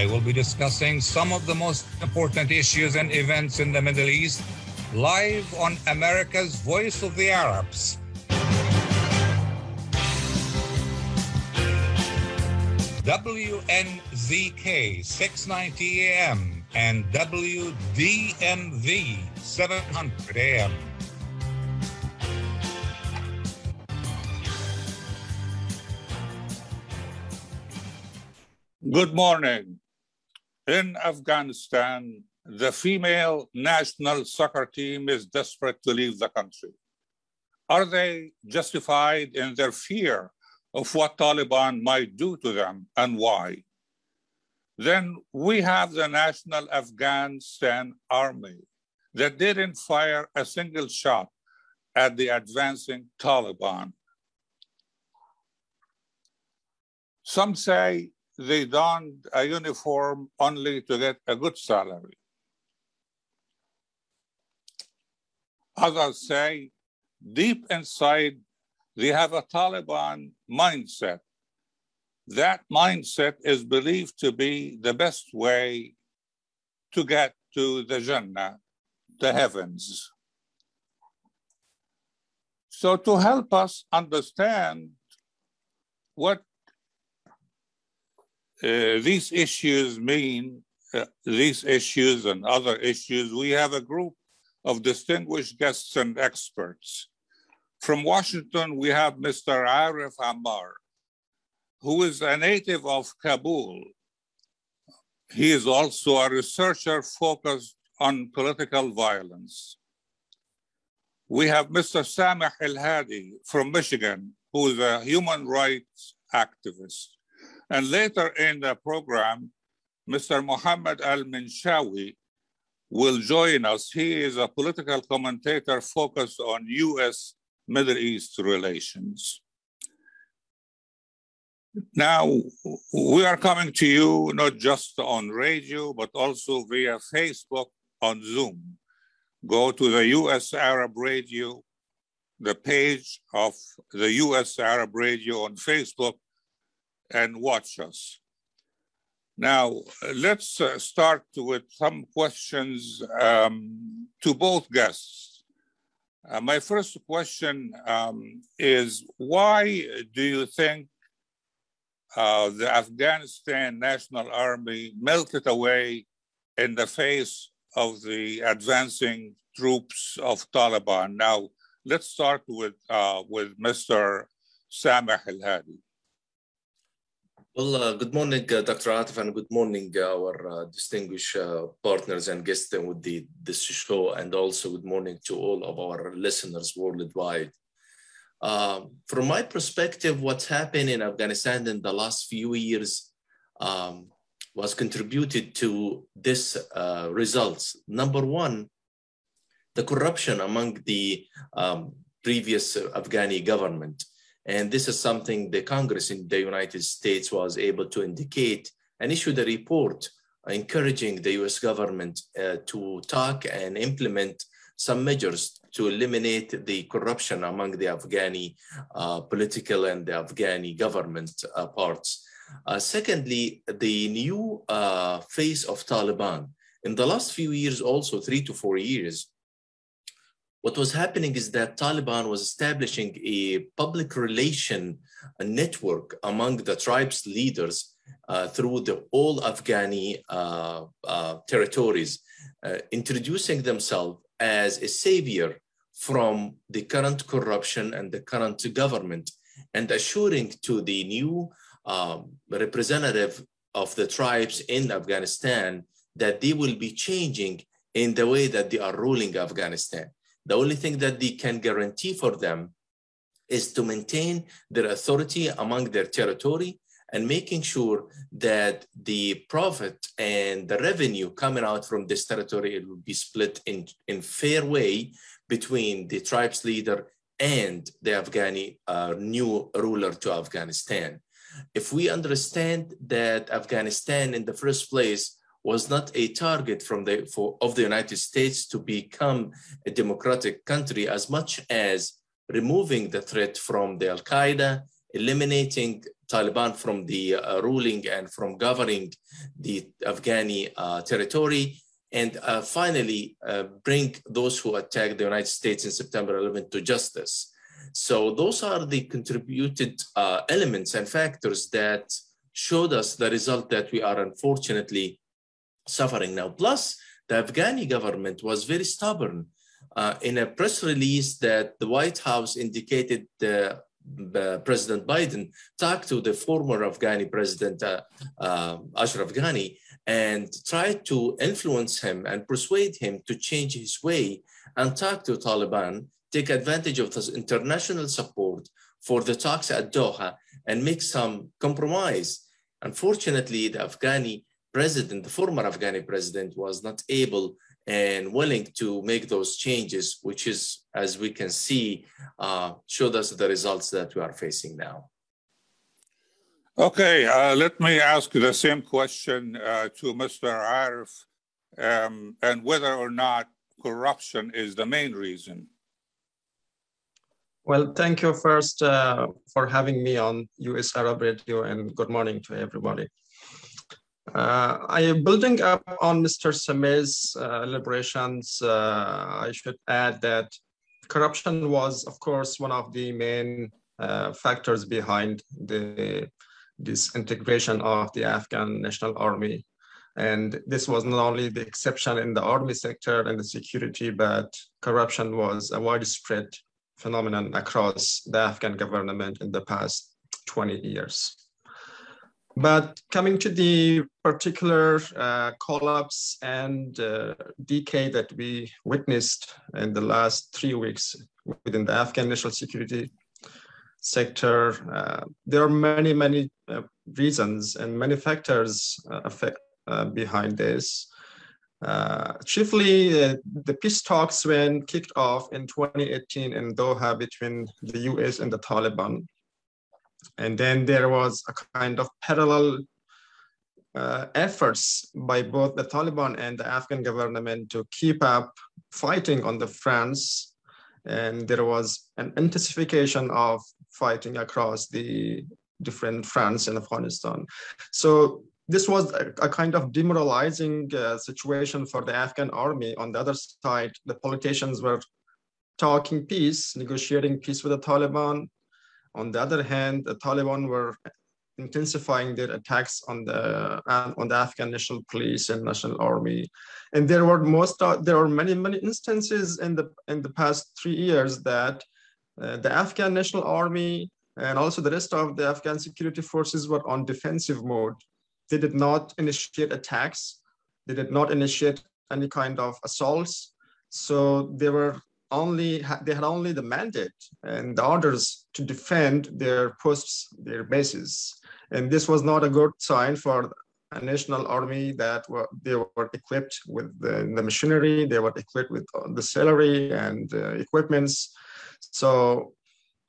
I will be discussing some of the most important issues and events in the Middle East live on America's Voice of the Arabs. WNZK 690 AM and WDMV 700 AM. Good morning. In Afghanistan, the female national soccer team is desperate to leave the country. Are they justified in their fear of what Taliban might do to them and why? Then we have the National Afghanistan Army that didn't fire a single shot at the advancing Taliban. Some say they donned a uniform only to get a good salary. Others say deep inside they have a Taliban mindset. That mindset is believed to be the best way to get to the Jannah, the heavens. So, to help us understand what these issues mean, uh, these issues and other issues, we have a group of distinguished guests and experts. From Washington, we have Mr. Arif Ammar, who is a native of Kabul. He is also a researcher focused on political violence. We have Mr. Sameh El Hadi from Michigan, who is a human rights activist. And later in the program, Mr. Mohammed Al Minshawi will join us. He is a political commentator focused on US Middle East relations. Now, we are coming to you not just on radio, but also via Facebook on Zoom. Go to the US Arab Radio, the page of the US Arab Radio on Facebook, and watch us. Now, let's uh, start with some questions um, to both guests. Uh, my first question um, is why do you think uh, the Afghanistan National Army melted away in the face of the advancing troops of Taliban? Now, let's start with, uh, with Mr. Sameh Al Hadi. Well, uh, good morning, uh, Dr. Atif, and good morning, uh, our uh, distinguished uh, partners and guests with the, this show, and also good morning to all of our listeners worldwide. Um, from my perspective, what's happened in Afghanistan in the last few years um, was contributed to this uh, results. Number one, the corruption among the um, previous Afghani government. And this is something the Congress in the United States was able to indicate and issued a report encouraging the US government uh, to talk and implement some measures to eliminate the corruption among the Afghani uh, political and the Afghani government uh, parts. Uh, secondly, the new uh, face of Taliban. In the last few years, also three to four years, what was happening is that Taliban was establishing a public relation network among the tribe's leaders uh, through the all Afghani uh, uh, territories, uh, introducing themselves as a savior from the current corruption and the current government, and assuring to the new um, representative of the tribes in Afghanistan that they will be changing in the way that they are ruling Afghanistan. The only thing that they can guarantee for them is to maintain their authority among their territory and making sure that the profit and the revenue coming out from this territory it will be split in, in fair way between the tribe's leader and the Afghani uh, new ruler to Afghanistan. If we understand that Afghanistan in the first place was not a target from the, for, of the United States to become a democratic country as much as removing the threat from the Al Qaeda, eliminating Taliban from the uh, ruling and from governing the Afghani uh, territory, and uh, finally uh, bring those who attacked the United States in September 11 to justice. So those are the contributed uh, elements and factors that showed us the result that we are unfortunately suffering now. Plus, the Afghani government was very stubborn. Uh, in a press release that the White House indicated the uh, President Biden talked to the former Afghani president, uh, uh, Ashraf Ghani, and tried to influence him and persuade him to change his way and talk to Taliban, take advantage of this international support for the talks at Doha and make some compromise. Unfortunately, the Afghani president, the former Afghani president, was not able and willing to make those changes, which is, as we can see, uh, showed us the results that we are facing now. Okay, uh, let me ask the same question uh, to Mr. Arif, um, and whether or not corruption is the main reason. Well, thank you first uh, for having me on US Arab Radio and good morning to everybody. Uh, I building up on Mr. Sameh's uh, elaborations. Uh, I should add that corruption was, of course, one of the main uh, factors behind the disintegration of the Afghan National Army. And this was not only the exception in the army sector and the security, but corruption was a widespread phenomenon across the Afghan government in the past 20 years. But coming to the particular uh, collapse and uh, decay that we witnessed in the last three weeks within the Afghan national security sector, uh, there are many, many uh, reasons and many factors uh, affect, uh, behind this. chiefly, the peace talks when kicked off in 2018 in Doha between the US and the Taliban and then there was a kind of parallel uh, efforts by both the Taliban and the Afghan government to keep up fighting on the fronts. And there was an intensification of fighting across the different fronts in Afghanistan. So this was a, a kind of demoralizing uh, situation for the Afghan army. On the other side, the politicians were talking peace, negotiating peace with the Taliban, on the other hand, the Taliban were intensifying their attacks on the on the Afghan National Police and National Army, and there were most uh, there are many many instances in the in the past three years that uh, the Afghan National Army and also the rest of the Afghan security forces were on defensive mode. They did not initiate attacks. They did not initiate any kind of assaults. So they were only they had only the mandate and the orders to defend their posts, their bases, and this was not a good sign for a national army that were they were equipped with the, the machinery, they were equipped with the salary and uh, equipments. So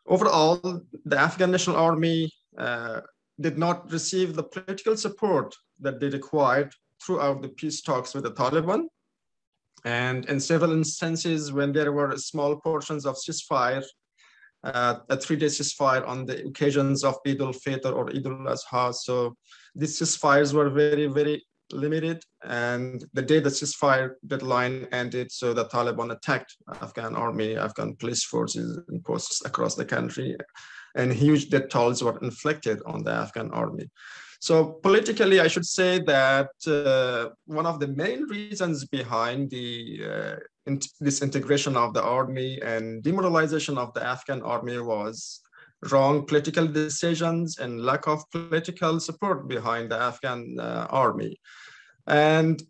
overall, the Afghan National Army uh, did not receive the political support that they required throughout the peace talks with the Taliban and in several instances, when there were small portions of ceasefire, uh, a three-day ceasefire on the occasions of Eid al-Fitr or Eid al-Adha. So these ceasefires were very, very limited. And the day the ceasefire deadline ended, so the Taliban attacked Afghan army, Afghan police forces and posts across the country, and huge death tolls were inflicted on the Afghan army. So politically, I should say that uh, one of the main reasons behind the uh, in disintegration of the army and demoralization of the Afghan army was wrong political decisions and lack of political support behind the Afghan uh, army. And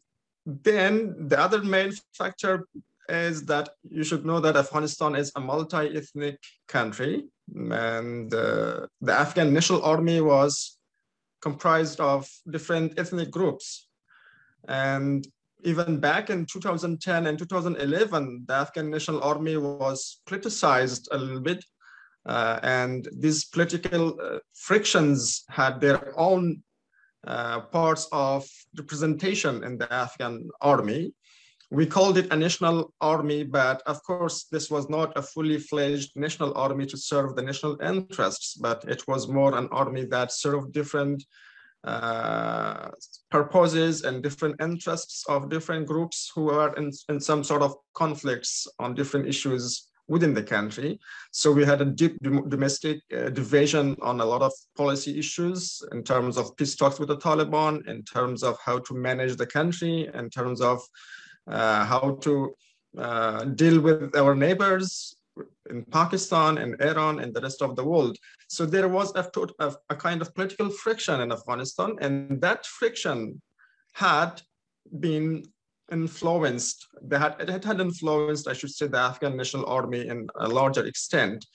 then the other main factor is that you should know that Afghanistan is a multi-ethnic country and uh, the Afghan National Army was comprised of different ethnic groups. And even back in 2010 and 2011, the Afghan National Army was politicized a little bit. Uh, and these political uh, frictions had their own uh, parts of representation in the Afghan army. We called it a national army, but of course, this was not a fully fledged national army to serve the national interests, but it was more an army that served different uh, purposes and different interests of different groups who are in, in some sort of conflicts on different issues within the country. So we had a deep domestic uh, division on a lot of policy issues in terms of peace talks with the Taliban, in terms of how to manage the country, in terms of how to uh, deal with our neighbors in Pakistan and Iran and the rest of the world. So there was a, a, a kind of political friction in Afghanistan, and that friction had been influenced, they had, it had influenced, I should say, the Afghan National Army in a larger extent.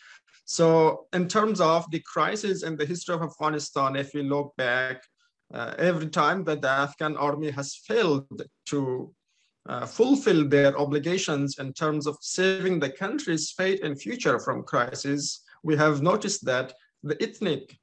So in terms of the crisis in the history of Afghanistan, if we look back, uh, every time that the Afghan army has failed to uh, fulfill their obligations in terms of saving the country's fate and future from crisis, we have noticed that the ethnic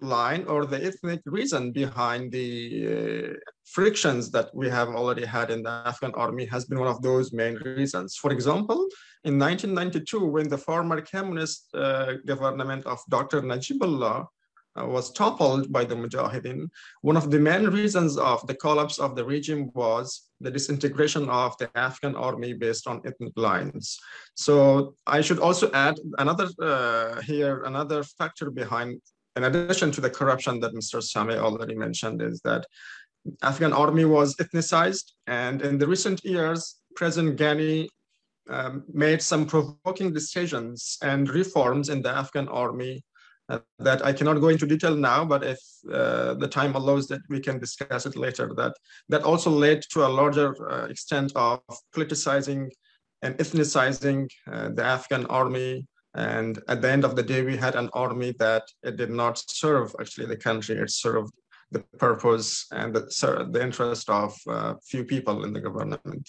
line or the ethnic reason behind the uh, frictions that we have already had in the Afghan army has been one of those main reasons. For example, in 1992, when the former communist uh, government of Dr. Najibullah was toppled by the Mujahideen, one of the main reasons of the collapse of the regime was the disintegration of the Afghan army based on ethnic lines. So I should also add another uh, here, another factor behind, in addition to the corruption that Mr. Sami already mentioned, is that Afghan army was ethnicized. And in the recent years, President Ghani um, made some provoking decisions and reforms in the Afghan army that I cannot go into detail now, but if uh, the time allows that we can discuss it later, that, that also led to a larger uh, extent of politicizing and ethnicizing uh, the Afghan army. And at the end of the day, we had an army that it did not serve actually the country, it served the purpose and the, the interest of uh, few people in the government.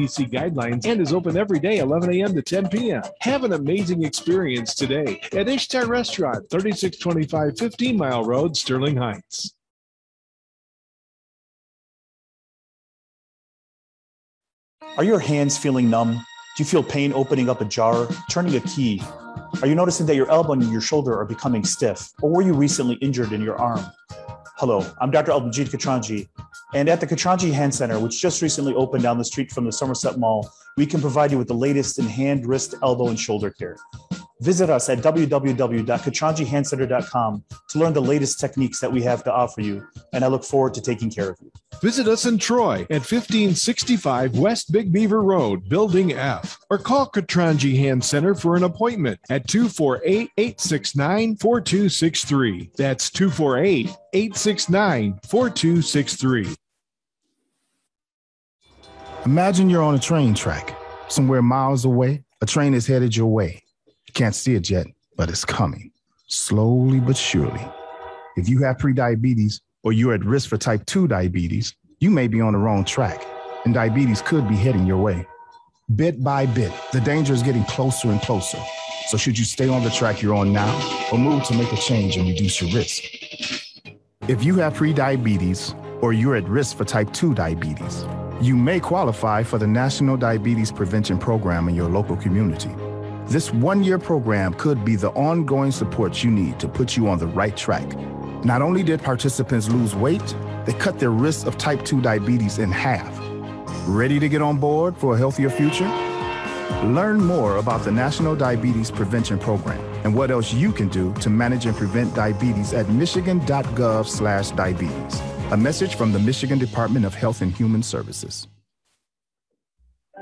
CDC guidelines and is open every day, 11 a.m. to 10 p.m. Have an amazing experience today at Ishtar Restaurant, 3625 15 Mile Road, Sterling Heights. Are your hands feeling numb? Do you feel pain opening up a jar, turning a key? Are you noticing that your elbow and your shoulder are becoming stiff? Or were you recently injured in your arm? Hello, I'm Dr. Abdelmajid Katranji, and at the Katranji Hand Center, which just recently opened down the street from the Somerset Mall, we can provide you with the latest in hand, wrist, elbow, and shoulder care. Visit us at www.katranjihandcenter.com to learn the latest techniques that we have to offer you, and I look forward to taking care of you. Visit us in Troy at 1565 West Big Beaver Road, Building F, or call Katranji Hand Center for an appointment at 248 869 4263. That's 248 869 4263. Imagine you're on a train track, somewhere miles away. A train is headed your way. You can't see it yet, but it's coming, slowly but surely. If you have prediabetes or you're at risk for type 2 diabetes, you may be on the wrong track, and diabetes could be heading your way. Bit by bit, the danger is getting closer and closer. So, should you stay on the track you're on now or move to make a change and reduce your risk? If you have prediabetes or you're at risk for type 2 diabetes, you may qualify for the National Diabetes Prevention Program in your local community. This one year program could be the ongoing support you need to put you on the right track. Not only did participants lose weight, they cut their risk of type 2 diabetes in half. Ready to get on board for a healthier future? Learn more about the National Diabetes Prevention Program and what else you can do to manage and prevent diabetes at michigan.gov/diabetes. A message from the Michigan Department of Health and Human Services.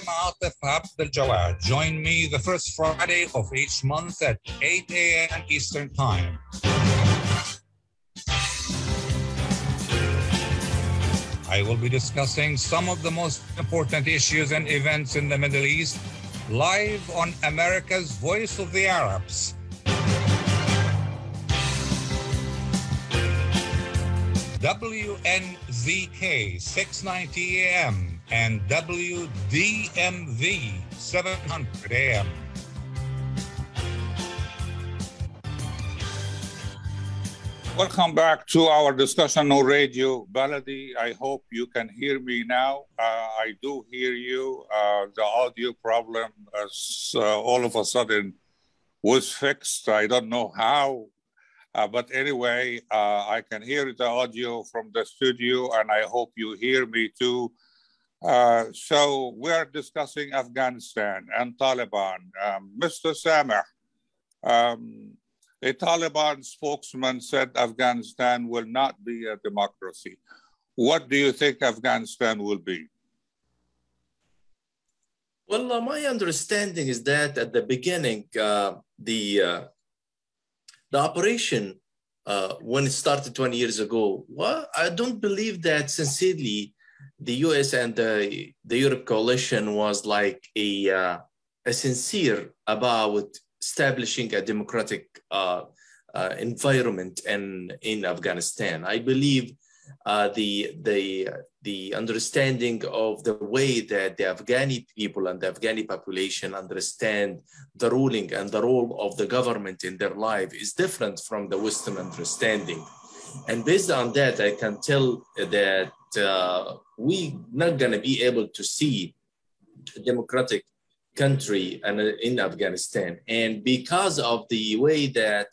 I am Atif Abdel Jawad. Join me the first Friday of each month at 8 a.m. Eastern Time. I will be discussing some of the most important issues and events in the Middle East live on America's Voice of the Arabs. WNZK 690 AM and WDMV 700 AM. Welcome back to our discussion on Radio Baladi. I hope you can hear me now. Uh, I do hear you. Uh, the audio problem is, uh, all of a sudden was fixed. I don't know how, uh, but anyway, uh, I can hear the audio from the studio, and I hope you hear me too. Uh, so we are discussing Afghanistan and Taliban. Um, Mr. Sameh, um, a Taliban spokesman said Afghanistan will not be a democracy. What do you think Afghanistan will be? Well, uh, my understanding is that at the beginning, uh, the uh, the operation uh, when it started 20 years ago, well, I don't believe that sincerely the U.S. and the the Europe coalition was like a uh, a sincere about establishing a democratic uh, uh, environment in, in Afghanistan. I believe uh, the, the, the understanding of the way that the Afghani people and the Afghani population understand the ruling and the role of the government in their life is different from the Western understanding. And based on that, I can tell that uh, we're not going to be able to see a democratic country uh, in Afghanistan. And because of the way that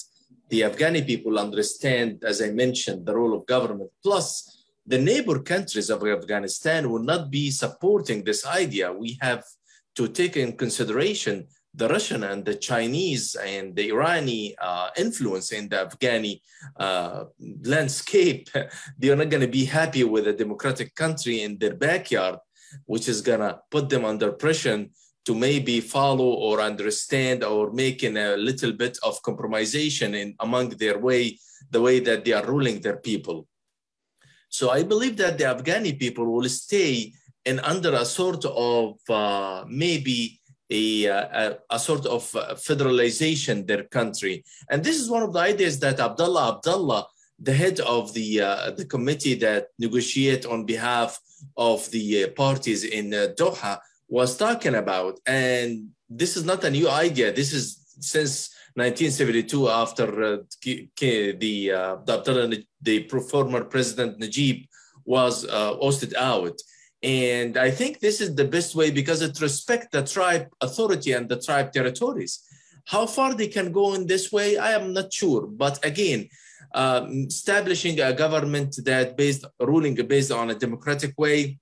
the Afghani people understand, as I mentioned, the role of government, plus the neighbor countries of Afghanistan will not be supporting this idea. We have to take in consideration the Russian and the Chinese and the Irani uh, influence in the Afghani uh, landscape. they are not going to be happy with a democratic country in their backyard, which is going to put them under pressure to maybe follow or understand or making a little bit of compromisation in among their way, the way that they are ruling their people. So I believe that the Afghani people will stay in under a sort of uh, maybe a, a, a, sort of federalization their country. And this is one of the ideas that Abdullah Abdullah, the head of the, uh, the committee that negotiate on behalf of the uh, parties in uh, Doha, was talking about. And this is not a new idea. This is since 1972 after uh, the, uh, the, the former president Najib was uh, ousted out. And I think this is the best way because it respects the tribe authority and the tribe territories. How far they can go in this way, I am not sure. But again, um, establishing a government that based ruling based on a democratic way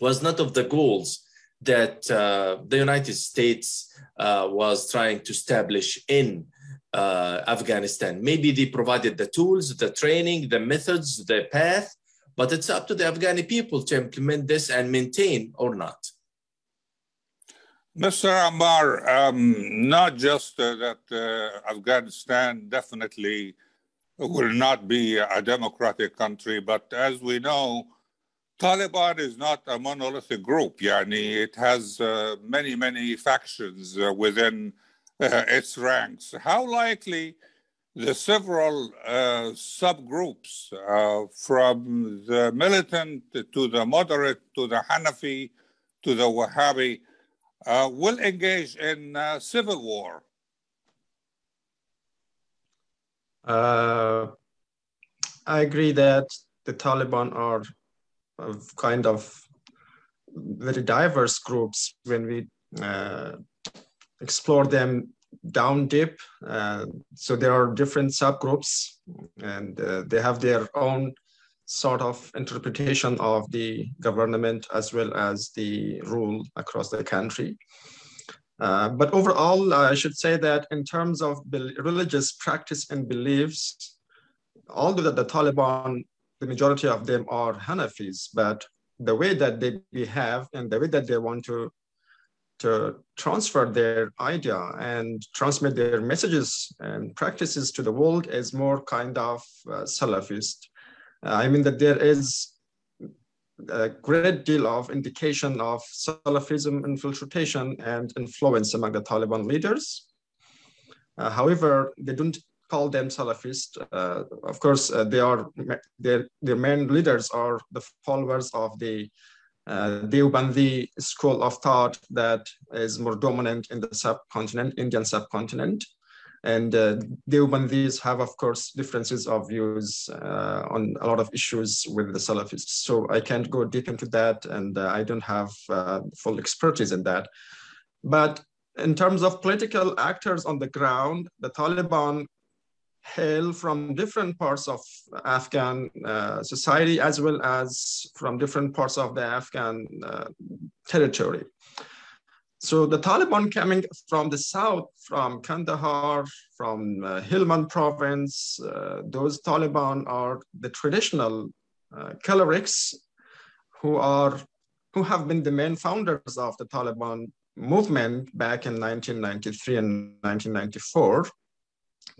was not of the goals that uh, the United States uh, was trying to establish in uh, Afghanistan. Maybe they provided the tools, the training, the methods, the path, but it's up to the Afghani people to implement this and maintain or not. Mr. Ammar, um, not just uh, that uh, Afghanistan definitely will not be a democratic country, but as we know, Taliban is not a monolithic group. Yani it has uh, many, many factions uh, within uh, its ranks. How likely the several uh, subgroups uh, from the militant to the moderate to the Hanafi to the Wahhabi uh, will engage in civil war? I agree that the Taliban are kind of very diverse groups when we uh, explore them down deep. Uh, so there are different subgroups and uh, they have their own sort of interpretation of the government as well as the rule across the country. Uh, but overall, I should say that in terms of religious practice and beliefs, although that the Taliban, the majority of them are Hanafis, but the way that they behave and the way that they want to to transfer their idea and transmit their messages and practices to the world is more kind of uh, Salafist. I mean that there is a great deal of indication of Salafism infiltration and influence among the Taliban leaders. Uh, however, they don't call them Salafist. Uh, of course, uh, they are their, their main leaders are the followers of the uh, Deobandi school of thought that is more dominant in the subcontinent, Indian subcontinent. And uh, Deobandis have, of course, differences of views uh, on a lot of issues with the Salafists. So I can't go deep into that, and uh, I don't have uh, full expertise in that. But in terms of political actors on the ground, the Taliban hail from different parts of Afghan uh, society as well as from different parts of the Afghan uh, territory. So the Taliban coming from the south, from Kandahar, from uh, province, uh, those Taliban are the traditional uh, clerics who are who have been the main founders of the Taliban movement back in 1993 and 1994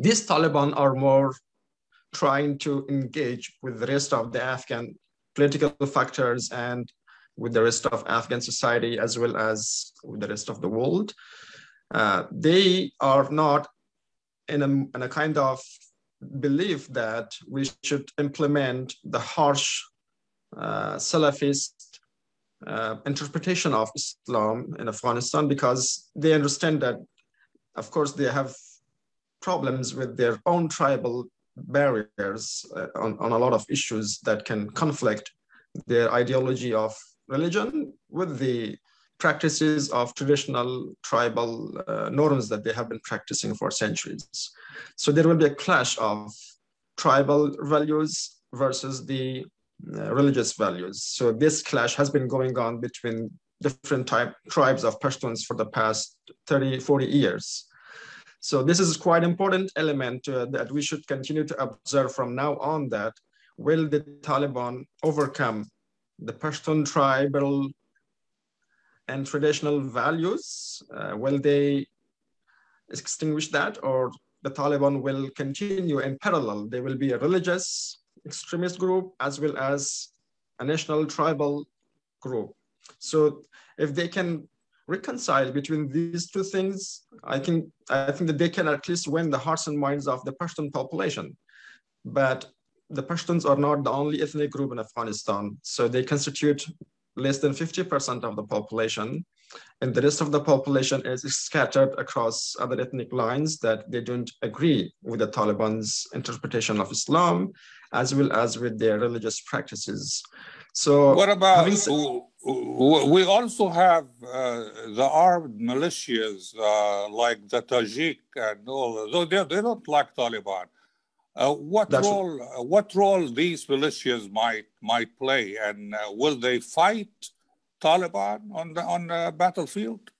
these Taliban are more trying to engage with the rest of the Afghan political factors and with the rest of Afghan society as well as with the rest of the world. Uh, they are not in a, in a kind of belief that we should implement the harsh uh, Salafist uh, interpretation of Islam in Afghanistan because they understand that, of course, they have problems with their own tribal barriers uh, on, on a lot of issues that can conflict their ideology of religion with the practices of traditional tribal uh, norms that they have been practicing for centuries. So there will be a clash of tribal values versus the uh, religious values. So this clash has been going on between different type tribes of Pashtuns for the past 30, 40 years. So this is quite important element uh, that we should continue to observe from now on that will the Taliban overcome the Pashtun tribal and traditional values? Uh, will they extinguish that or the Taliban will continue in parallel? There will be a religious extremist group as well as a national tribal group. So if they can reconcile between these two things, I think I think that they can at least win the hearts and minds of the Pashtun population. But the Pashtuns are not the only ethnic group in Afghanistan, so they constitute less than 50% of the population. And the rest of the population is scattered across other ethnic lines that they don't agree with the Taliban's interpretation of Islam, as well as with their religious practices. So what about we also have uh, the armed militias uh, like the Tajik and all. Though they, they don't like Taliban. Uh, what That's role? Uh, what role these militias might might play, and uh, will they fight Taliban on the on the battlefield?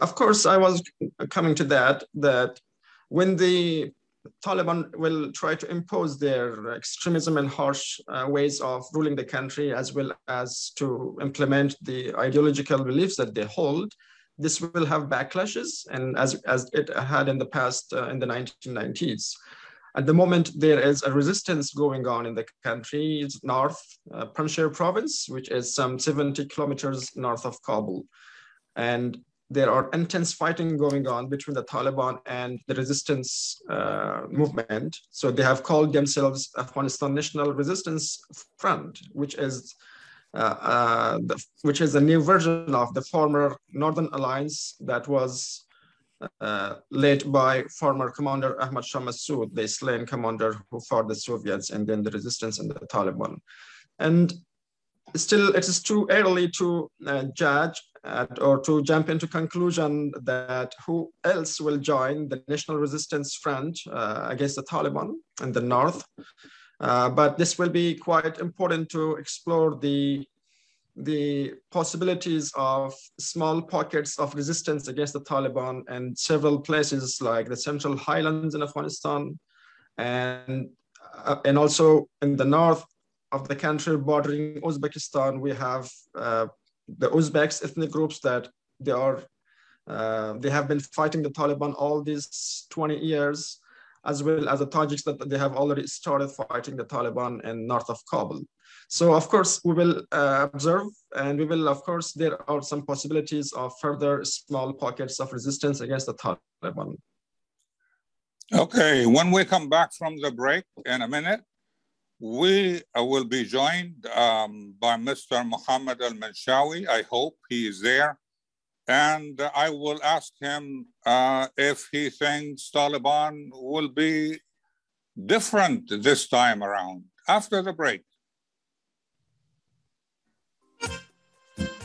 Of course, I was coming to that. That when the Taliban will try to impose their extremism and harsh uh, ways of ruling the country, as well as to implement the ideological beliefs that they hold. This will have backlashes, and as, as it had in the past uh, in the 1990s. At the moment, there is a resistance going on in the country. It's north, uh, Panjshir province, which is some 70 kilometers north of Kabul. And there are intense fighting going on between the Taliban and the resistance uh, movement. So they have called themselves Afghanistan National Resistance Front, which is uh, uh, the, which is a new version of the former Northern Alliance that was uh, led by former commander Ahmad Shah Massoud, the slain commander who fought the Soviets and then the resistance and the Taliban. And still, it is too early to uh, judge uh, or to jump into conclusion that who else will join the National Resistance Front uh, against the Taliban in the north. Uh, but this will be quite important to explore the the possibilities of small pockets of resistance against the Taliban and several places like the central highlands in Afghanistan and, uh, and also in the north of the country bordering Uzbekistan, we have uh, the Uzbeks ethnic groups that they are, uh, they have been fighting the Taliban all these 20 years, as well as the Tajiks that they have already started fighting the Taliban in north of Kabul. So of course, we will uh, observe and we will, of course, there are some possibilities of further small pockets of resistance against the Taliban. Okay, when we come back from the break in a minute, we uh, will be joined um, by Mr. Mohammed Al-Manshawi. I hope he is there. And I will ask him uh, if he thinks Taliban will be different this time around after the break.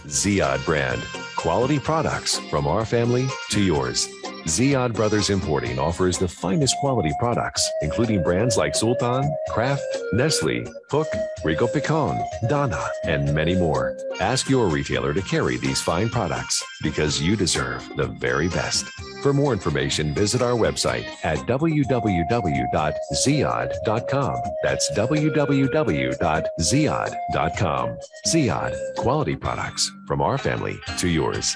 Ziad brand. Quality products from our family to yours. Ziad Brothers Importing offers the finest quality products, including brands like Sultan, Kraft, Nestle, Hook, Rico Picon, Donna, and many more. Ask your retailer to carry these fine products because you deserve the very best. For more information, visit our website at www.ziad.com. That's www.ziad.com. Ziad, quality products from our family to yours.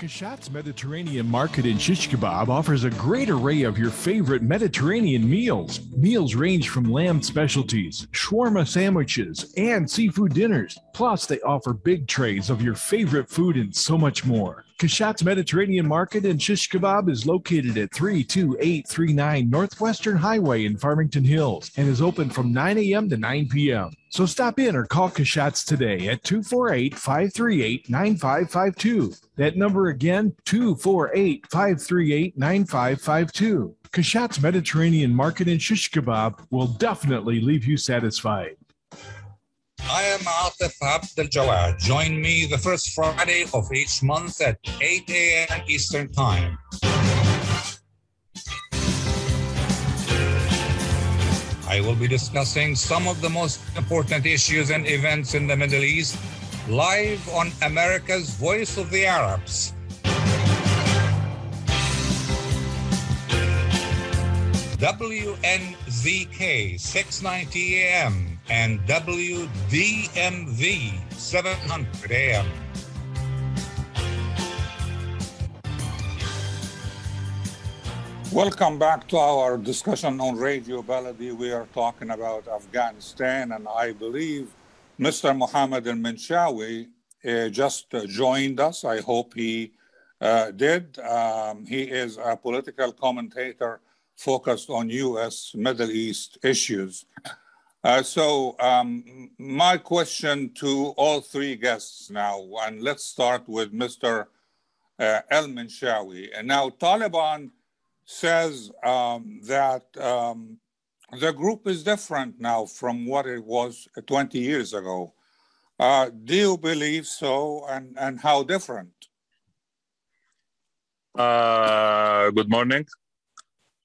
Kashat's Mediterranean Market in Shish Kebab offers a great array of your favorite Mediterranean meals. Meals range from lamb specialties, shawarma sandwiches, and seafood dinners. Plus, they offer big trays of your favorite food and so much more. Kashat's Mediterranean Market and Shish Kebab is located at 32839 Northwestern Highway in Farmington Hills and is open from 9 a.m. to 9 p.m. So stop in or call Kashat's today at 248 538 9552. That number again, 248 538 9552. Kashat's Mediterranean Market and Shish Kebab will definitely leave you satisfied. I am Atif Abdel Jawad. Join me the first Friday of each month at 8 a.m. Eastern Time. I will be discussing some of the most important issues and events in the Middle East live on America's Voice of the Arabs. WNZK 690 AM and WDMV 700 AM. Welcome back to our discussion on Radio Baladi. We are talking about Afghanistan, and I believe Mr. Mohammed Al Manshawi uh, just uh, joined us. I hope he uh, did. Um, he is a political commentator focused on U.S. Middle East issues. Uh, so, um, my question to all three guests now, and let's start with Mr. Uh, Al Manshawi. And now, Taliban says um, that um, the group is different now from what it was 20 years ago. Uh, do you believe so, and, and how different? Uh, good morning.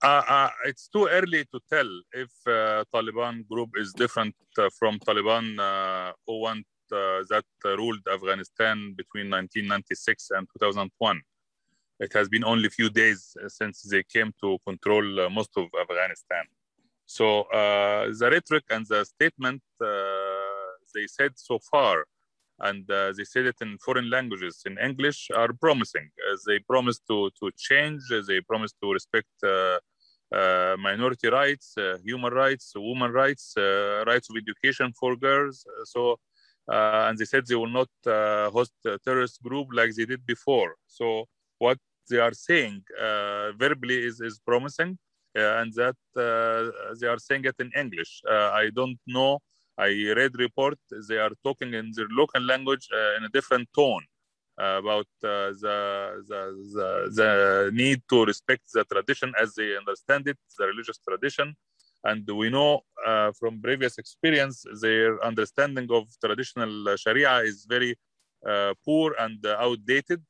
Uh, uh, it's too early to tell if uh, Taliban group is different uh, from Taliban uh, who want uh, that ruled Afghanistan between 1996 and 2001. It has been only a few days since they came to control most of Afghanistan. So the rhetoric and the statement they said so far and uh, they said it in foreign languages. In english are promising. As they promise to to change. They promise to respect uh, uh, minority rights uh, human rights women rights uh, rights of education for girls. So uh, and they said they will not host a terrorist group like they did before. So what they are saying verbally is is promising and that they are saying it in english. I don't know I read report they are talking in their local language uh, in a different tone about uh, the, the, the, the need to respect the tradition as they understand it, the religious tradition. And we know uh, from previous experience, their understanding of traditional Sharia is very uh, poor and outdated.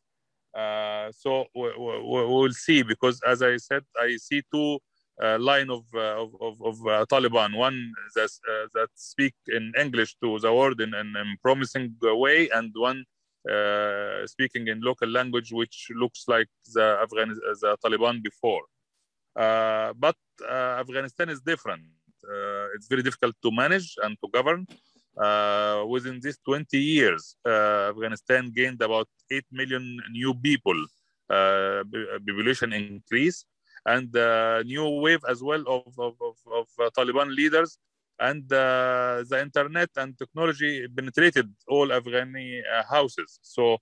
Uh, so we, we, will see because, as I said, I see two uh, line of uh, of, of, of uh, Taliban. One that that speak in English to the world in, a promising way, and one speaking in local language, which looks like the Afghan the Taliban before. but Afghanistan is different. it's very difficult to manage and to govern. Uh, within these 20 years, uh, Afghanistan gained about 8 million new people, uh, population increase and the new wave as well of, of, of, of uh, Taliban leaders. And uh, the internet and technology penetrated all Afghani uh, houses. So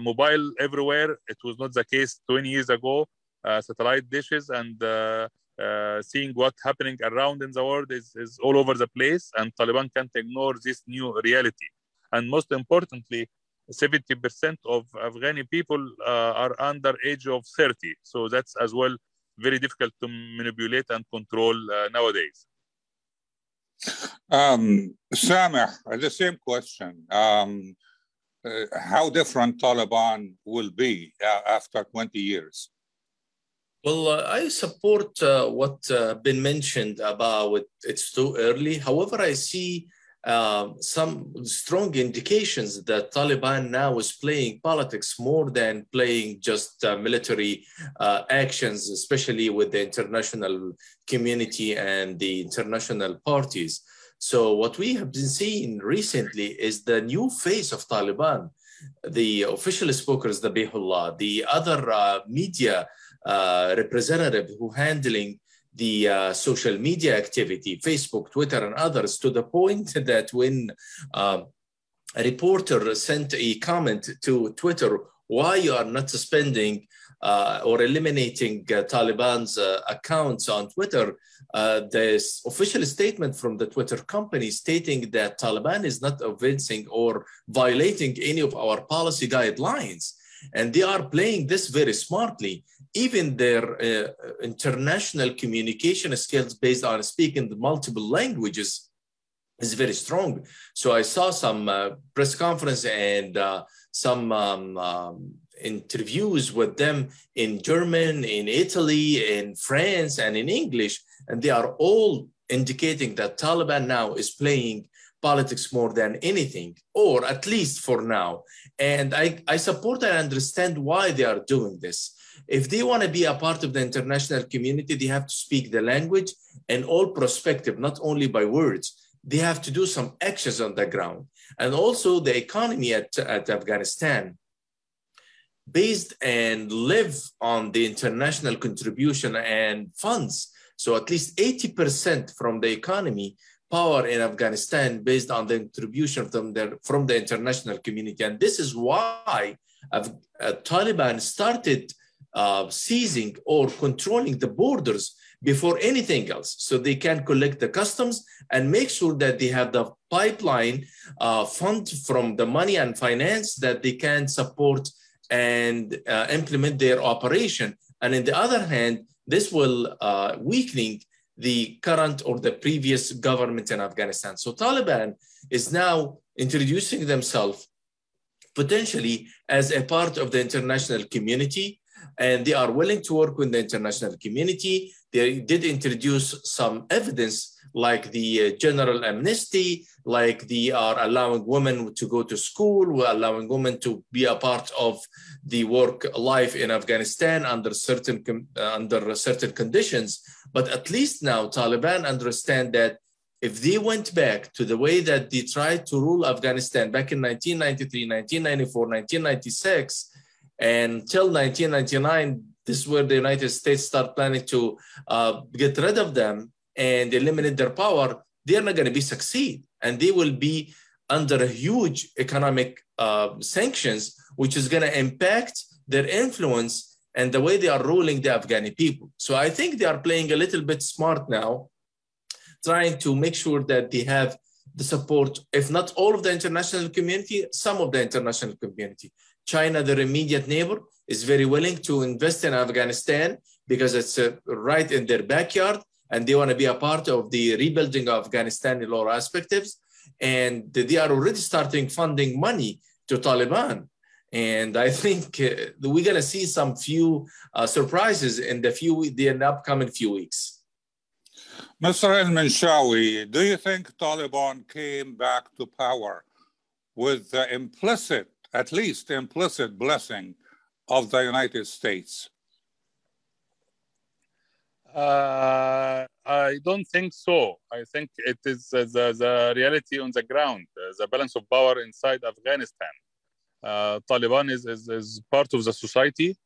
mobile everywhere. It was not the case 20 years ago. satellite dishes and uh, seeing what's happening around in the world is, is all over the place and taliban can't ignore this new reality and most importantly 70% of afghani people uh, are under age of 30 so that's as well very difficult to manipulate and control uh, nowadays. Um, Sameh, the same question. Um, uh, how different Taliban will be uh, after 20 years? Well, uh, I support uh, what uh, been mentioned about it's too early. However, I see uh, some strong indications that Taliban now is playing politics more than playing just uh, military uh, actions, especially with the international community and the international parties. So what we have been seeing recently is the new face of Taliban. The official speakers, the Zabihullah, the other uh, media uh, representative who handling the uh, social media activity, Facebook, Twitter, and others, to the point that when uh, a reporter sent a comment to Twitter, why you are not suspending uh, or eliminating uh, Taliban's uh, accounts on Twitter, uh, this official statement from the Twitter company stating that Taliban is not offending or violating any of our policy guidelines. And they are playing this very smartly even their uh, international communication skills based on speaking multiple languages is very strong. So I saw some uh, press conference and uh, some um, um, interviews with them in German, in Italy, in France, and in English, and they are all indicating that Taliban now is playing politics more than anything, or at least for now. And I, I support and understand why they are doing this. If they want to be a part of the international community, they have to speak the language and all perspective, not only by words. They have to do some actions on the ground. And also the economy at, at Afghanistan based and live on the international contribution and funds. So at least 80% from the economy power in Afghanistan based on the contribution from the, from the international community. And this is why uh, Taliban started uh, seizing or controlling the borders before anything else. So they can collect the customs and make sure that they have the pipeline uh, fund from the money and finance that they can support and uh, implement their operation. And on the other hand, this will uh, weakening the current or the previous government in Afghanistan. So Taliban is now introducing themselves potentially as a part of the international community and they are willing to work with the international community. They did introduce some evidence like the uh, general amnesty, like they are allowing women to go to school, we're allowing women to be a part of the work life in Afghanistan under certain uh, under certain conditions. But at least now Taliban understand that if they went back to the way that they tried to rule Afghanistan back in 1993, 1994, 1996, until 1999, this is where the United States start planning to uh, get rid of them and eliminate their power, they're not going to be succeed. And they will be under huge economic uh, sanctions, which is going to impact their influence and the way they are ruling the Afghani people. So I think they are playing a little bit smart now, trying to make sure that they have the support, if not all of the international community, some of the international community. China, their immediate neighbor, is very willing to invest in Afghanistan because it's uh, right in their backyard and they want to be a part of the rebuilding of Afghanistan in all aspects. And they are already starting funding money to Taliban. And I think uh, we're going to see some few uh, surprises in the few the upcoming few weeks. Mr. Al-Minshawi, do you think Taliban came back to power with the implicit, at least implicit blessing of the United States? Uh, I don't think so. I think it is uh, the, the reality on the ground, uh, the balance of power inside Afghanistan. Uh, Taliban is, is, is, part of the society,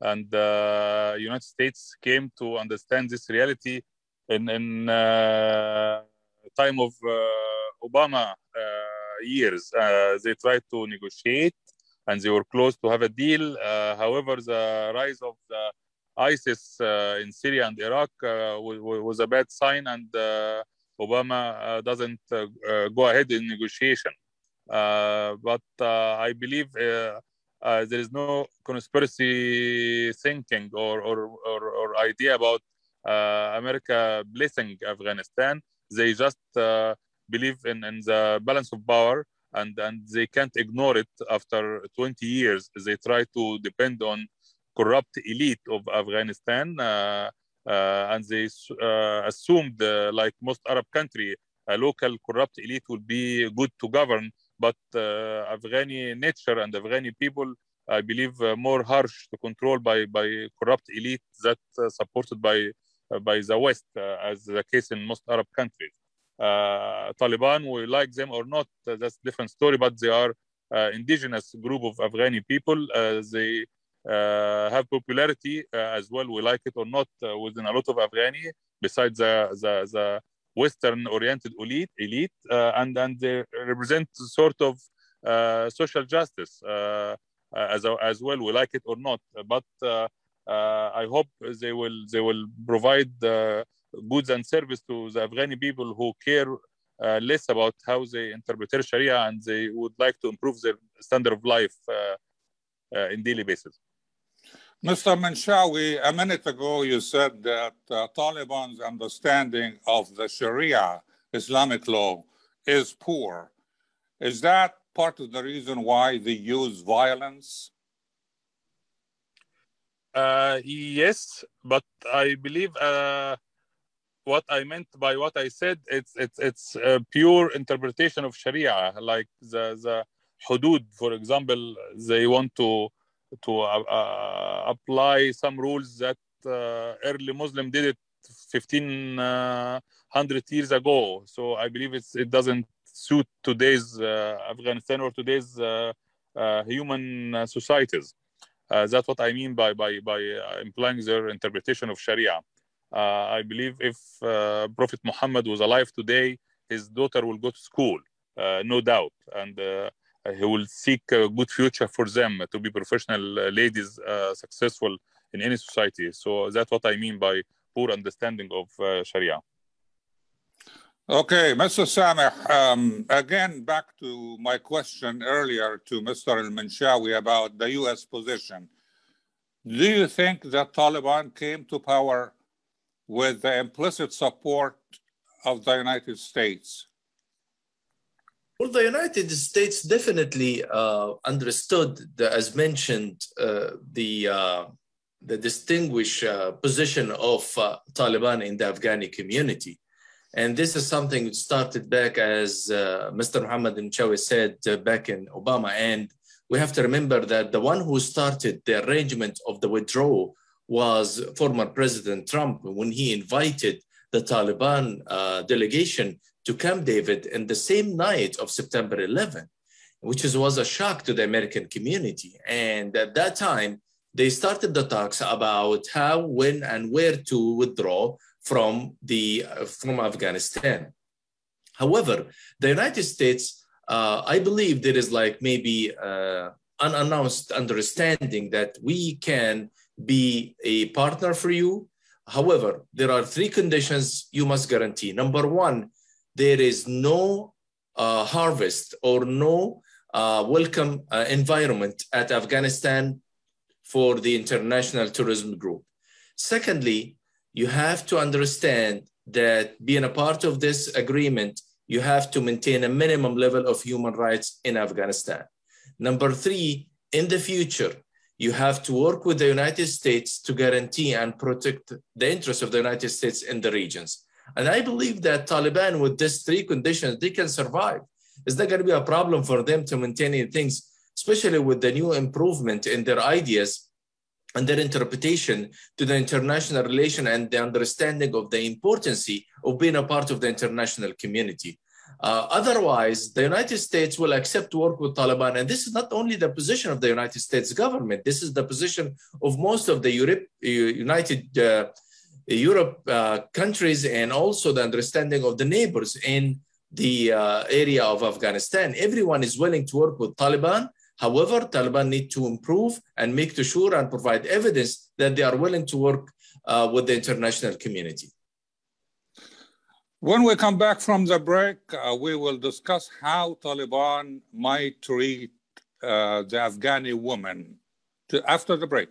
and the uh, United States came to understand this reality in, in uh, time of Obama years. Uh, they tried to negotiate, and they were close to have a deal. Uh, however, the rise of the ISIS uh, in Syria and Iraq uh, was a bad sign, and uh, Obama uh, doesn't go ahead in negotiation. but I believe there is no conspiracy thinking or, or, or, or idea about America blessing Afghanistan. They just believe in, in the balance of power and, and they can't ignore it after 20 years. They try to depend on corrupt elite of Afghanistan, uh, uh, and they uh, assumed, like most Arab country, a local corrupt elite will be good to govern. But Afghani nature and Afghani people, I believe, more harsh to control by by corrupt elite that supported by by the West, as the case in most Arab countries. Uh, Taliban, we like them or not, uh, that's different story, but they are uh, indigenous group of Afghani people. they uh, have popularity uh, as well, we like it or not, uh, within a lot of Afghani, besides the, the, the Western-oriented elite, elite and, and they represent sort of social justice as, as well, we like it or not. But I hope they will, they will provide goods and service to the Afghani people who care uh, less about how they interpret Sharia and they would like to improve their standard of life uh, uh, in daily basis. Mr. Manshawi, a minute ago you said that uh, Taliban's understanding of the Sharia Islamic law is poor. Is that part of the reason why they use violence? Uh, yes, but I believe uh, what I meant by what I said it's it's it's a pure interpretation of Sharia, like the the hudud, for example. They want to to uh, uh, apply some rules that uh, early Muslim did it 1500 years ago. So I believe it's, it doesn't suit today's Afghanistan or today's human societies. Uh, that's what I mean by by by uh, implying their interpretation of Sharia. Uh, I believe if Prophet Muhammad was alive today, his daughter will go to school, no doubt, and he will seek a good future for them to be professional uh, ladies uh, successful in any society so that's what i mean by poor understanding of uh, sharia Okay, Mr. Sameh, um, again, back to my question earlier to Mr. Al-Minshawi about the U.S. position. Do you think that Taliban came to power with the implicit support of the United States? Well, the United States definitely uh, understood, the, as mentioned, uh, the uh, the distinguished uh, position of uh, Taliban in the Afghani community. And this is something that started back as uh, Mr. Muhammad Mchawi said back in Obama. And we have to remember that the one who started the arrangement of the withdrawal was former President Trump when he invited the Taliban uh, delegation to Camp David in the same night of September 11, which is, was a shock to the American community. And at that time, they started the talks about how, when, and where to withdraw from, the, from Afghanistan. However, the United States, uh, I believe there is like maybe uh, unannounced understanding that we can be a partner for you. However, there are three conditions you must guarantee. Number one, there is no uh, harvest or no uh, welcome uh, environment at Afghanistan for the international tourism group. Secondly, you have to understand that being a part of this agreement, you have to maintain a minimum level of human rights in Afghanistan. Number three, in the future, you have to work with the United States to guarantee and protect the interests of the United States in the regions. And I believe that Taliban, with these three conditions, they can survive. Is that going to be a problem for them to maintain things, especially with the new improvement in their ideas and their interpretation to the international relation and the understanding of the importance of being a part of the international community. Uh, otherwise, the United States will accept work with Taliban. And this is not only the position of the United States government, this is the position of most of the Europe, uh, United uh, Europe uh, countries and also the understanding of the neighbors in the uh, area of Afghanistan. Everyone is willing to work with Taliban. However, Taliban need to improve and make sure and provide evidence that they are willing to work uh, with the international community. When we come back from the break, uh, we will discuss how Taliban might treat uh, the Afghani women to, after the break.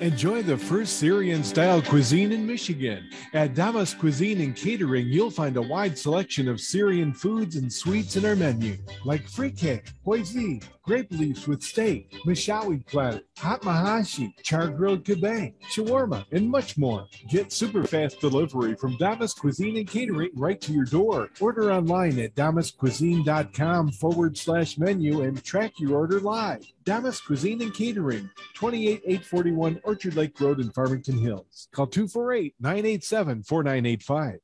Enjoy the first Syrian style cuisine in Michigan. At Damas Cuisine and Catering, you'll find a wide selection of Syrian foods and sweets in our menu, like frikeh, hoisin, grape leaves with steak, mishawi platter, hot mahashi, char grilled kebab, shawarma, and much more. Get super fast delivery from Damas Cuisine and Catering right to your door. Order online at damascuisine.com forward slash menu and track your order live. Damas Cuisine and Catering, 28841 Orchard Lake Road in Farmington Hills. Call 248 987 4985.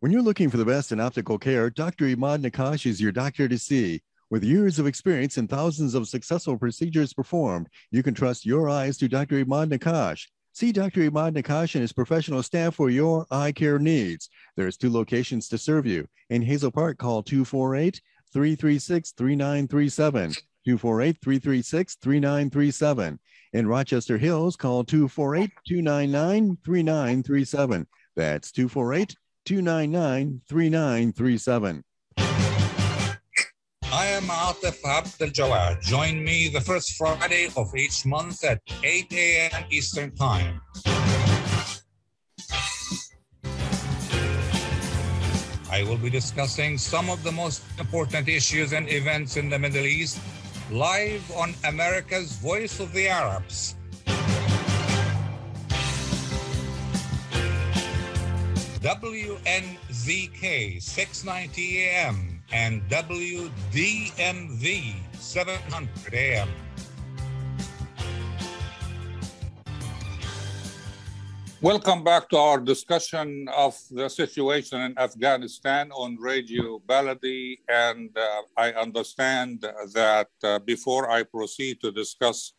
When you're looking for the best in optical care, Dr. Imad Nakash is your doctor to see. With years of experience and thousands of successful procedures performed, you can trust your eyes to Dr. Imad Nakash. See Dr. Imad Nakash and his professional staff for your eye care needs. There's two locations to serve you. In Hazel Park, call 248 336 3937. 248 336 3937. In Rochester Hills, call 248 299 3937. That's 248 299 3937. I am Atif Abdel Jawad. Join me the first Friday of each month at 8 a.m. Eastern Time. I will be discussing some of the most important issues and events in the Middle East live on America's Voice of the Arabs. WNZK 690 AM and WDMV 700 AM. Welcome back to our discussion of the situation in Afghanistan on Radio Baladi. And uh, I understand that uh, before I proceed to discuss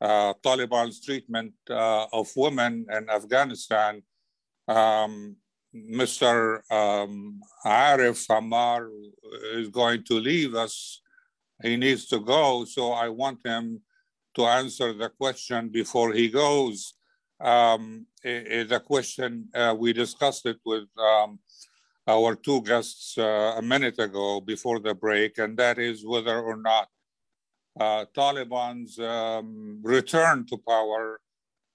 uh, Taliban's treatment uh, of women in Afghanistan, um, Mr. Um, Arif Hamar is going to leave us. He needs to go, so I want him to answer the question before he goes um, a question uh, we discussed it with um, our two guests uh, a minute ago before the break, and that is whether or not uh, Taliban's um, return to power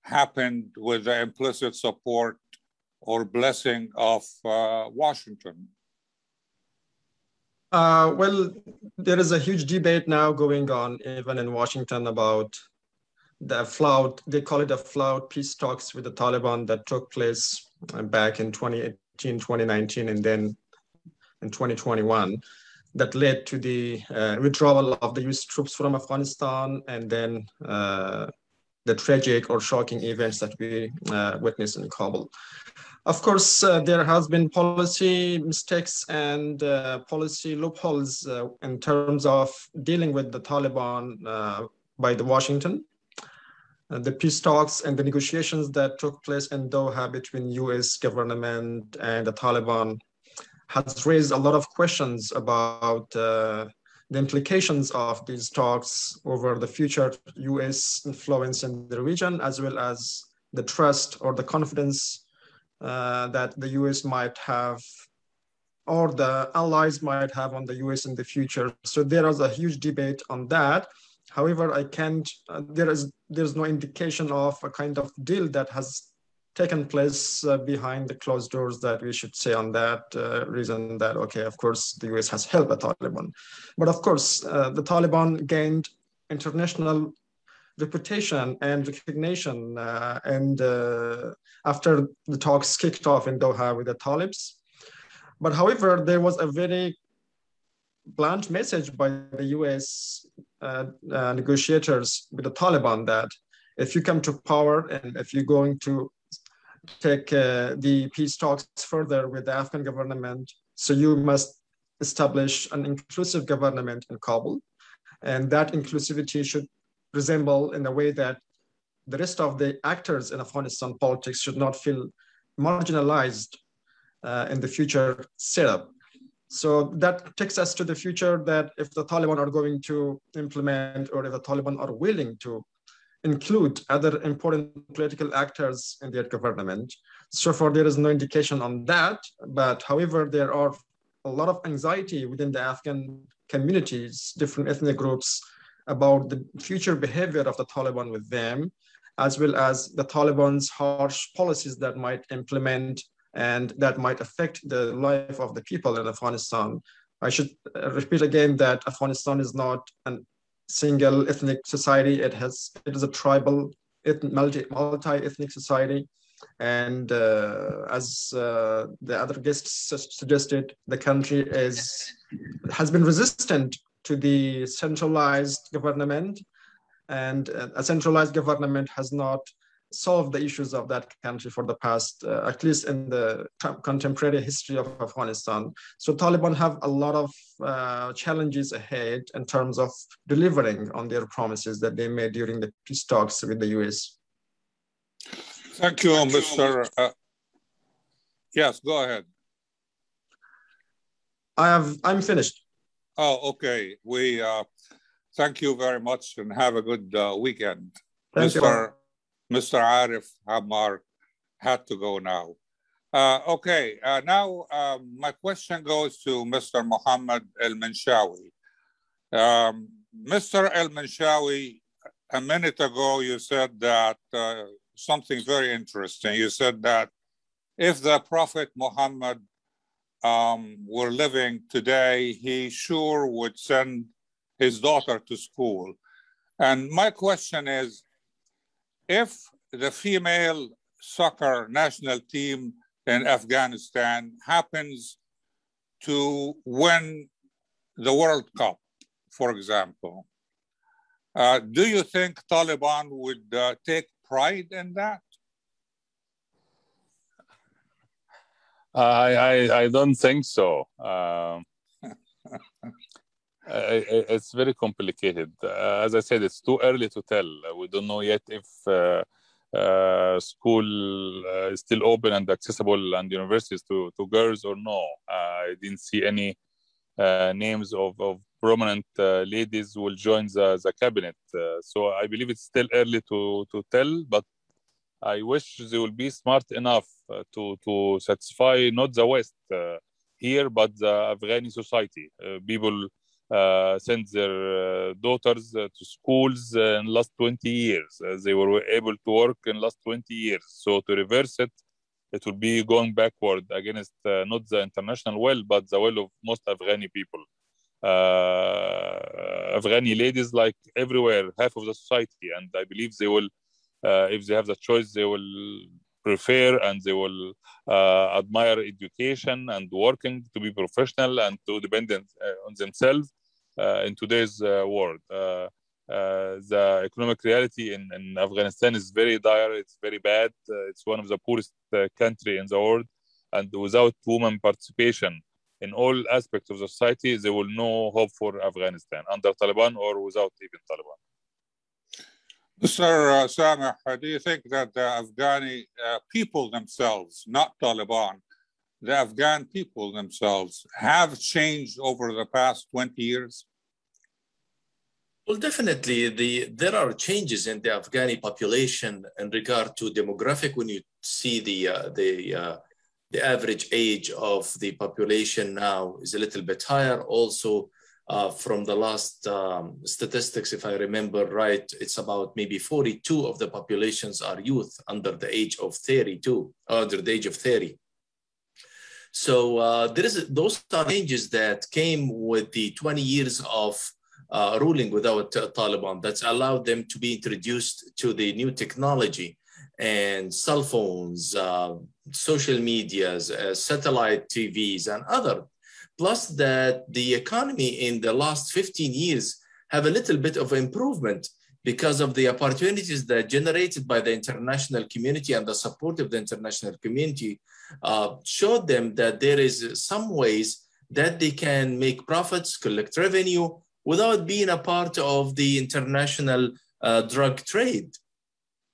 happened with the implicit support or blessing of uh, Washington. Uh, well, there is a huge debate now going on, even in Washington, about the flout. they call it a flout peace talks with the Taliban that took place back in 2018, 2019, and then in 2021 that led to the uh, withdrawal of the US troops from Afghanistan and then uh, the tragic or shocking events that we uh, witnessed in Kabul. Of course, uh, there has been policy mistakes and uh, policy loopholes in terms of dealing with the Taliban by the Washington. Uh, the peace talks and the negotiations that took place in Doha between US government and the Taliban has raised a lot of questions about uh, the implications of these talks over the future US influence in the region, as well as the trust or the confidence uh, that the US might have or the allies might have on the US in the future. So there is a huge debate on that. However, I can't, uh, there is there's no indication of a kind of deal that has taken place uh, behind the closed doors that we should say on that uh, reason that, okay, of course, the US has helped the Taliban. But of course, uh, the Taliban gained international reputation and recognition. Uh, and uh, after the talks kicked off in Doha with the Talibs. But however, there was a very blunt message by the US uh, uh, negotiators with the Taliban that if you come to power and if you're going to take uh, the peace talks further with the Afghan government, so you must establish an inclusive government in Kabul. And that inclusivity should resemble in a way that the rest of the actors in Afghanistan politics should not feel marginalized uh, in the future setup. So that takes us to the future that if the Taliban are going to implement or if the Taliban are willing to include other important political actors in their government. So far, there is no indication on that. But however, there are a lot of anxiety within the Afghan communities, different ethnic groups, about the future behavior of the Taliban with them, as well as the Taliban's harsh policies that might implement and that might affect the life of the people in Afghanistan. I should repeat again that Afghanistan is not a single ethnic society. It has it is a tribal, multi ethnic society, and uh, as uh, the other guests suggested, the country is has been resistant to the centralized government, and uh, a centralized government has not solved the issues of that country for the past, uh, at least in the contemporary history of Afghanistan. So Taliban have a lot of uh, challenges ahead in terms of delivering on their promises that they made during the peace talks with the US. Thank you, Mr. Uh, yes, go ahead. I have, I'm finished. Oh, okay. We uh, thank you very much and have a good uh, weekend. Thank Mr. You. Mr. Arif Hamar had to go now. Uh, okay, uh, now um, my question goes to Mr. Mohammed El Menshawi. Um, Mr. El Menshawi, a minute ago you said that uh, something very interesting. You said that if the Prophet Muhammad um, were living today, he sure would send his daughter to school. And my question is, if the female soccer national team in Afghanistan happens to win the World Cup, for example, uh, do you think Taliban would uh, take pride in that? I, I, I don't think so. Um, it's very complicated. Uh, as I said, it's too early to tell. We don't know yet if uh, uh, school uh, is still open and accessible and universities to, to girls or no. I didn't see any uh, names of, of prominent uh, ladies will join the, the cabinet. so I believe it's still early to, to tell, but I wish they will be smart enough to, to satisfy not the West here, but the Afghani society. people uh, sent their uh, daughters uh, to schools in last 20 years. they were able to work in last 20 years. So to reverse it, it will be going backward against not the international will, but the will of most Afghani people. Uh, Afghani ladies, like everywhere, half of the society, and I believe they will, uh, if they have the choice, they will prefer and they will uh, admire education and working to be professional and to depend on themselves uh, in today's uh, world. Uh, the economic reality in, in, Afghanistan is very dire. It's very bad. it's one of the poorest country in the world, and without women participation in all aspects of society, there will no hope for Afghanistan under Taliban or without even Taliban. Mr. Uh, Sameh, do you think that the Afghani uh, people themselves, not Taliban, the Afghan people themselves have changed over the past 20 years? Well, definitely, the, there are changes in the Afghani population in regard to demographic. When you see the uh, the uh, the average age of the population now is a little bit higher. Also, uh, from the last um, statistics, if I remember right, it's about maybe 42 of the populations are youth under the age of 32, under the age of 30. So uh, there is those changes that came with the 20 years of uh, ruling without uh, Taliban that's allowed them to be introduced to the new technology and cell phones, uh, social medias, uh, satellite TVs, and other. Plus that the economy in the last 15 years have a little bit of improvement because of the opportunities that generated by the international community and the support of the international community uh, showed them that there is some ways that they can make profits, collect revenue without being a part of the international uh, drug trade.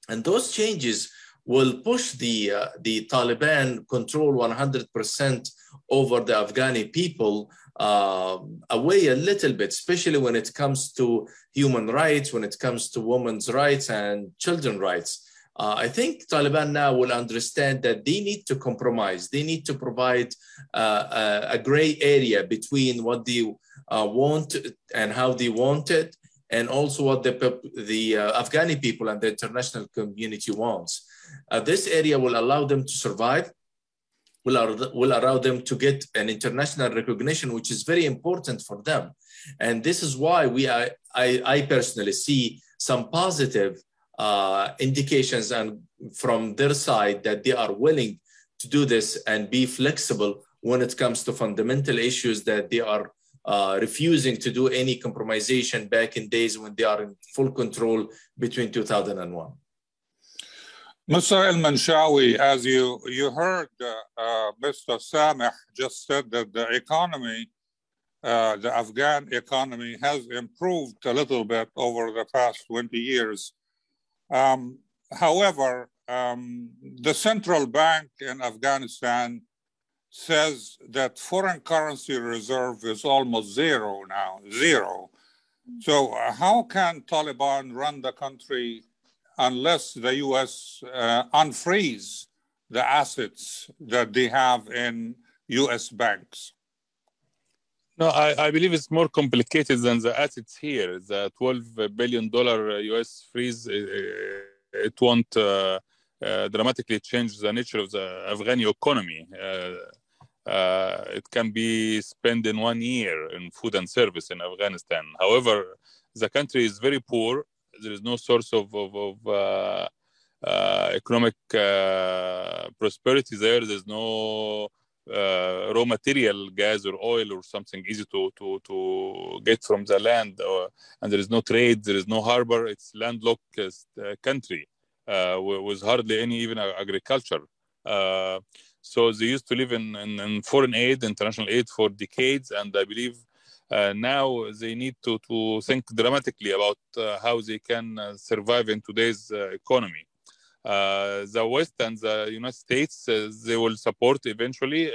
And those changes will push the, uh, the Taliban control 100% over the Afghani people uh, away a little bit, especially when it comes to human rights, when it comes to women's rights and children's rights. Uh, I think Taliban now will understand that they need to compromise. They need to provide uh, a, a, gray area between what they uh, want and how they want it, and also what the, the uh, Afghani people and the international community wants. Uh, this area will allow them to survive will, will allow them to get an international recognition, which is very important for them. And this is why we, I, I, I personally see some positive uh, indications and from their side that they are willing to do this and be flexible when it comes to fundamental issues that they are uh, refusing to do any compromisation back in days when they are in full control between 2001. Mr. El Manshawi, as you, you heard uh, uh, Mr. Sameh just said that the economy, uh, the Afghan economy has improved a little bit over the past 20 years. Um, however, um, the central bank in Afghanistan says that foreign currency reserve is almost zero now, zero. So uh, how can Taliban run the country unless the US uh, unfreeze the assets that they have in US banks? No, I, I, believe it's more complicated than the assets here. The 12 billion dollar US freeze, uh, uh, it won't uh, uh, dramatically change the nature of the Afghani economy. Uh, uh, it can be spent in one year in food and service in Afghanistan. However, the country is very poor there is no source of, of, of uh, uh, economic uh, prosperity there. There's no uh, raw material, gas or oil or something easy to to to get from the land, or, and there is no trade, there is no harbor. It's landlocked country uh, with hardly any even agriculture. So they used to live in, in, in, foreign aid, international aid for decades, and I believe uh, now they need to to think dramatically about how they can survive in today's economy. Uh, the West and the United States uh, they will support eventually,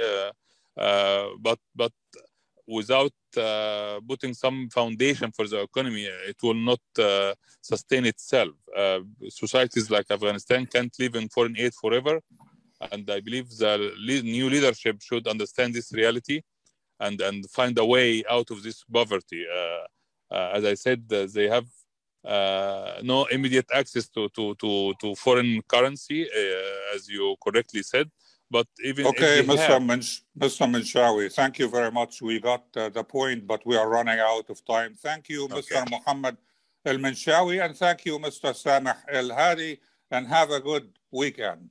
uh, but but without uh, putting some foundation for the economy, it will not uh, sustain itself. Uh, societies like Afghanistan can't live in foreign aid forever. And I believe the new leadership should understand this reality and, and find a way out of this poverty. as I said, they have uh, no immediate access to, to, to, to foreign currency, uh, as you correctly said. But even okay, Mr. Have... Mr. Minshawi, thank you very much. We got uh, the point, but we are running out of time. Thank you, okay. Mr. Muhammad El Minshawi, and thank you, Mr. Samah El Hadi, and have a good weekend.